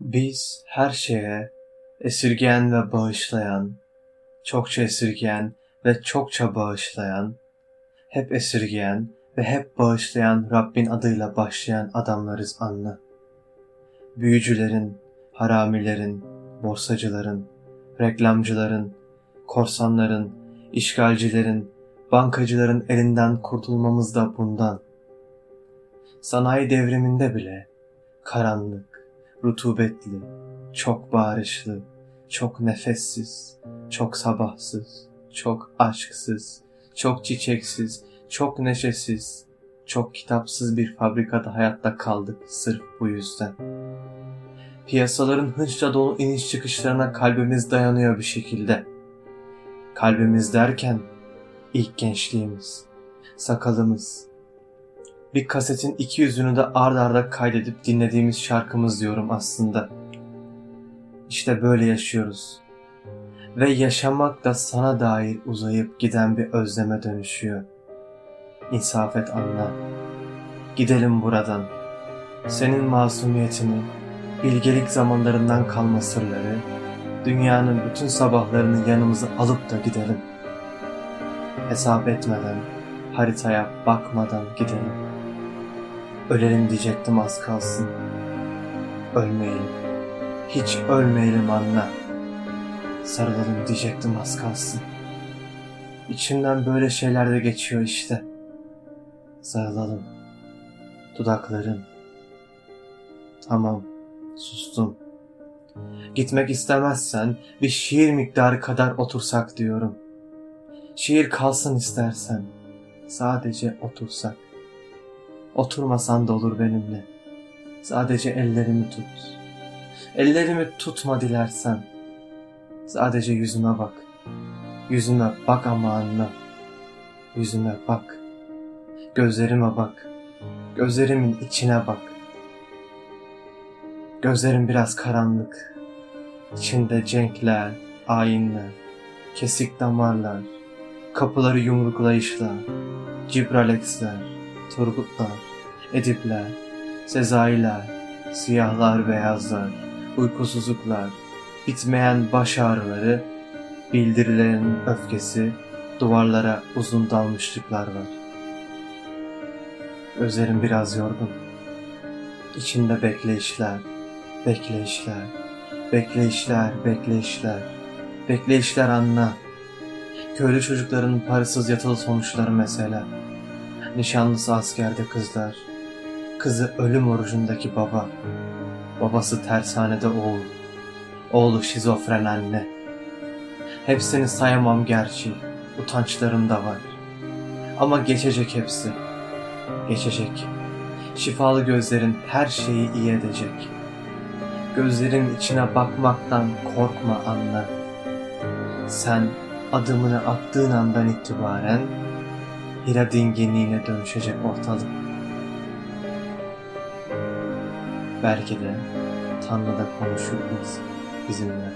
Biz her şeye esirgeyen ve bağışlayan, çokça esirgeyen ve çokça bağışlayan, hep esirgeyen ve hep bağışlayan Rabbin adıyla başlayan adamlarız anla. Büyücülerin, haramilerin, borsacıların, reklamcıların, korsanların, işgalcilerin, bankacıların elinden kurtulmamız da bundan. Sanayi devriminde bile karanlık, rutubetli, çok bağırışlı, çok nefessiz, çok sabahsız, çok aşksız, çok çiçeksiz, çok neşesiz, çok kitapsız bir fabrikada hayatta kaldık sırf bu yüzden. Piyasaların hınçla dolu iniş çıkışlarına kalbimiz dayanıyor bir şekilde. Kalbimiz derken ilk gençliğimiz, sakalımız, bir kasetin iki yüzünü de ard arda kaydedip dinlediğimiz şarkımız diyorum aslında. İşte böyle yaşıyoruz. Ve yaşamak da sana dair uzayıp giden bir özleme dönüşüyor. İnsaf et anla. Gidelim buradan. Senin masumiyetini, bilgelik zamanlarından kalma sırları, dünyanın bütün sabahlarını yanımıza alıp da gidelim. Hesap etmeden, haritaya bakmadan gidelim. Ölelim diyecektim az kalsın. Ölmeyelim. Hiç ölmeyelim anla. Sarılalım diyecektim az kalsın. İçimden böyle şeyler de geçiyor işte. Sarılalım. Dudakların. Tamam, sustum. Gitmek istemezsen bir şiir miktarı kadar otursak diyorum. Şiir kalsın istersen. Sadece otursak. Oturmasan da olur benimle. Sadece ellerimi tut. Ellerimi tutma dilersen. Sadece yüzüme bak. Yüzüme bak ama anla. Yüzüme bak. Gözlerime bak. Gözlerimin içine bak. Gözlerim biraz karanlık. İçinde cenkler, ayinler, kesik damarlar, kapıları yumruklayışlar, Cibralexler, Turgutlar, Edipler, Sezailer, siyahlar beyazlar, uykusuzluklar, bitmeyen baş ağrıları, bildirilerin öfkesi, duvarlara uzun dalmışlıklar var. Gözlerim biraz yorgun. İçinde bekleyişler, bekleyişler, bekleyişler, bekleyişler, bekleyişler anla. Köylü çocukların parasız yatılı sonuçları mesela. Nişanlısı askerde kızlar. Kızı ölüm orucundaki baba. Babası tersanede oğul. Oğlu şizofren anne. Hepsini sayamam gerçi. Utançlarım da var. Ama geçecek hepsi. Geçecek. Şifalı gözlerin her şeyi iyi edecek. Gözlerin içine bakmaktan korkma anla. Sen adımını attığın andan itibaren Hira dinginliğine dönüşecek ortalık. Belki de Tanrı da konuşur biz, bizimle.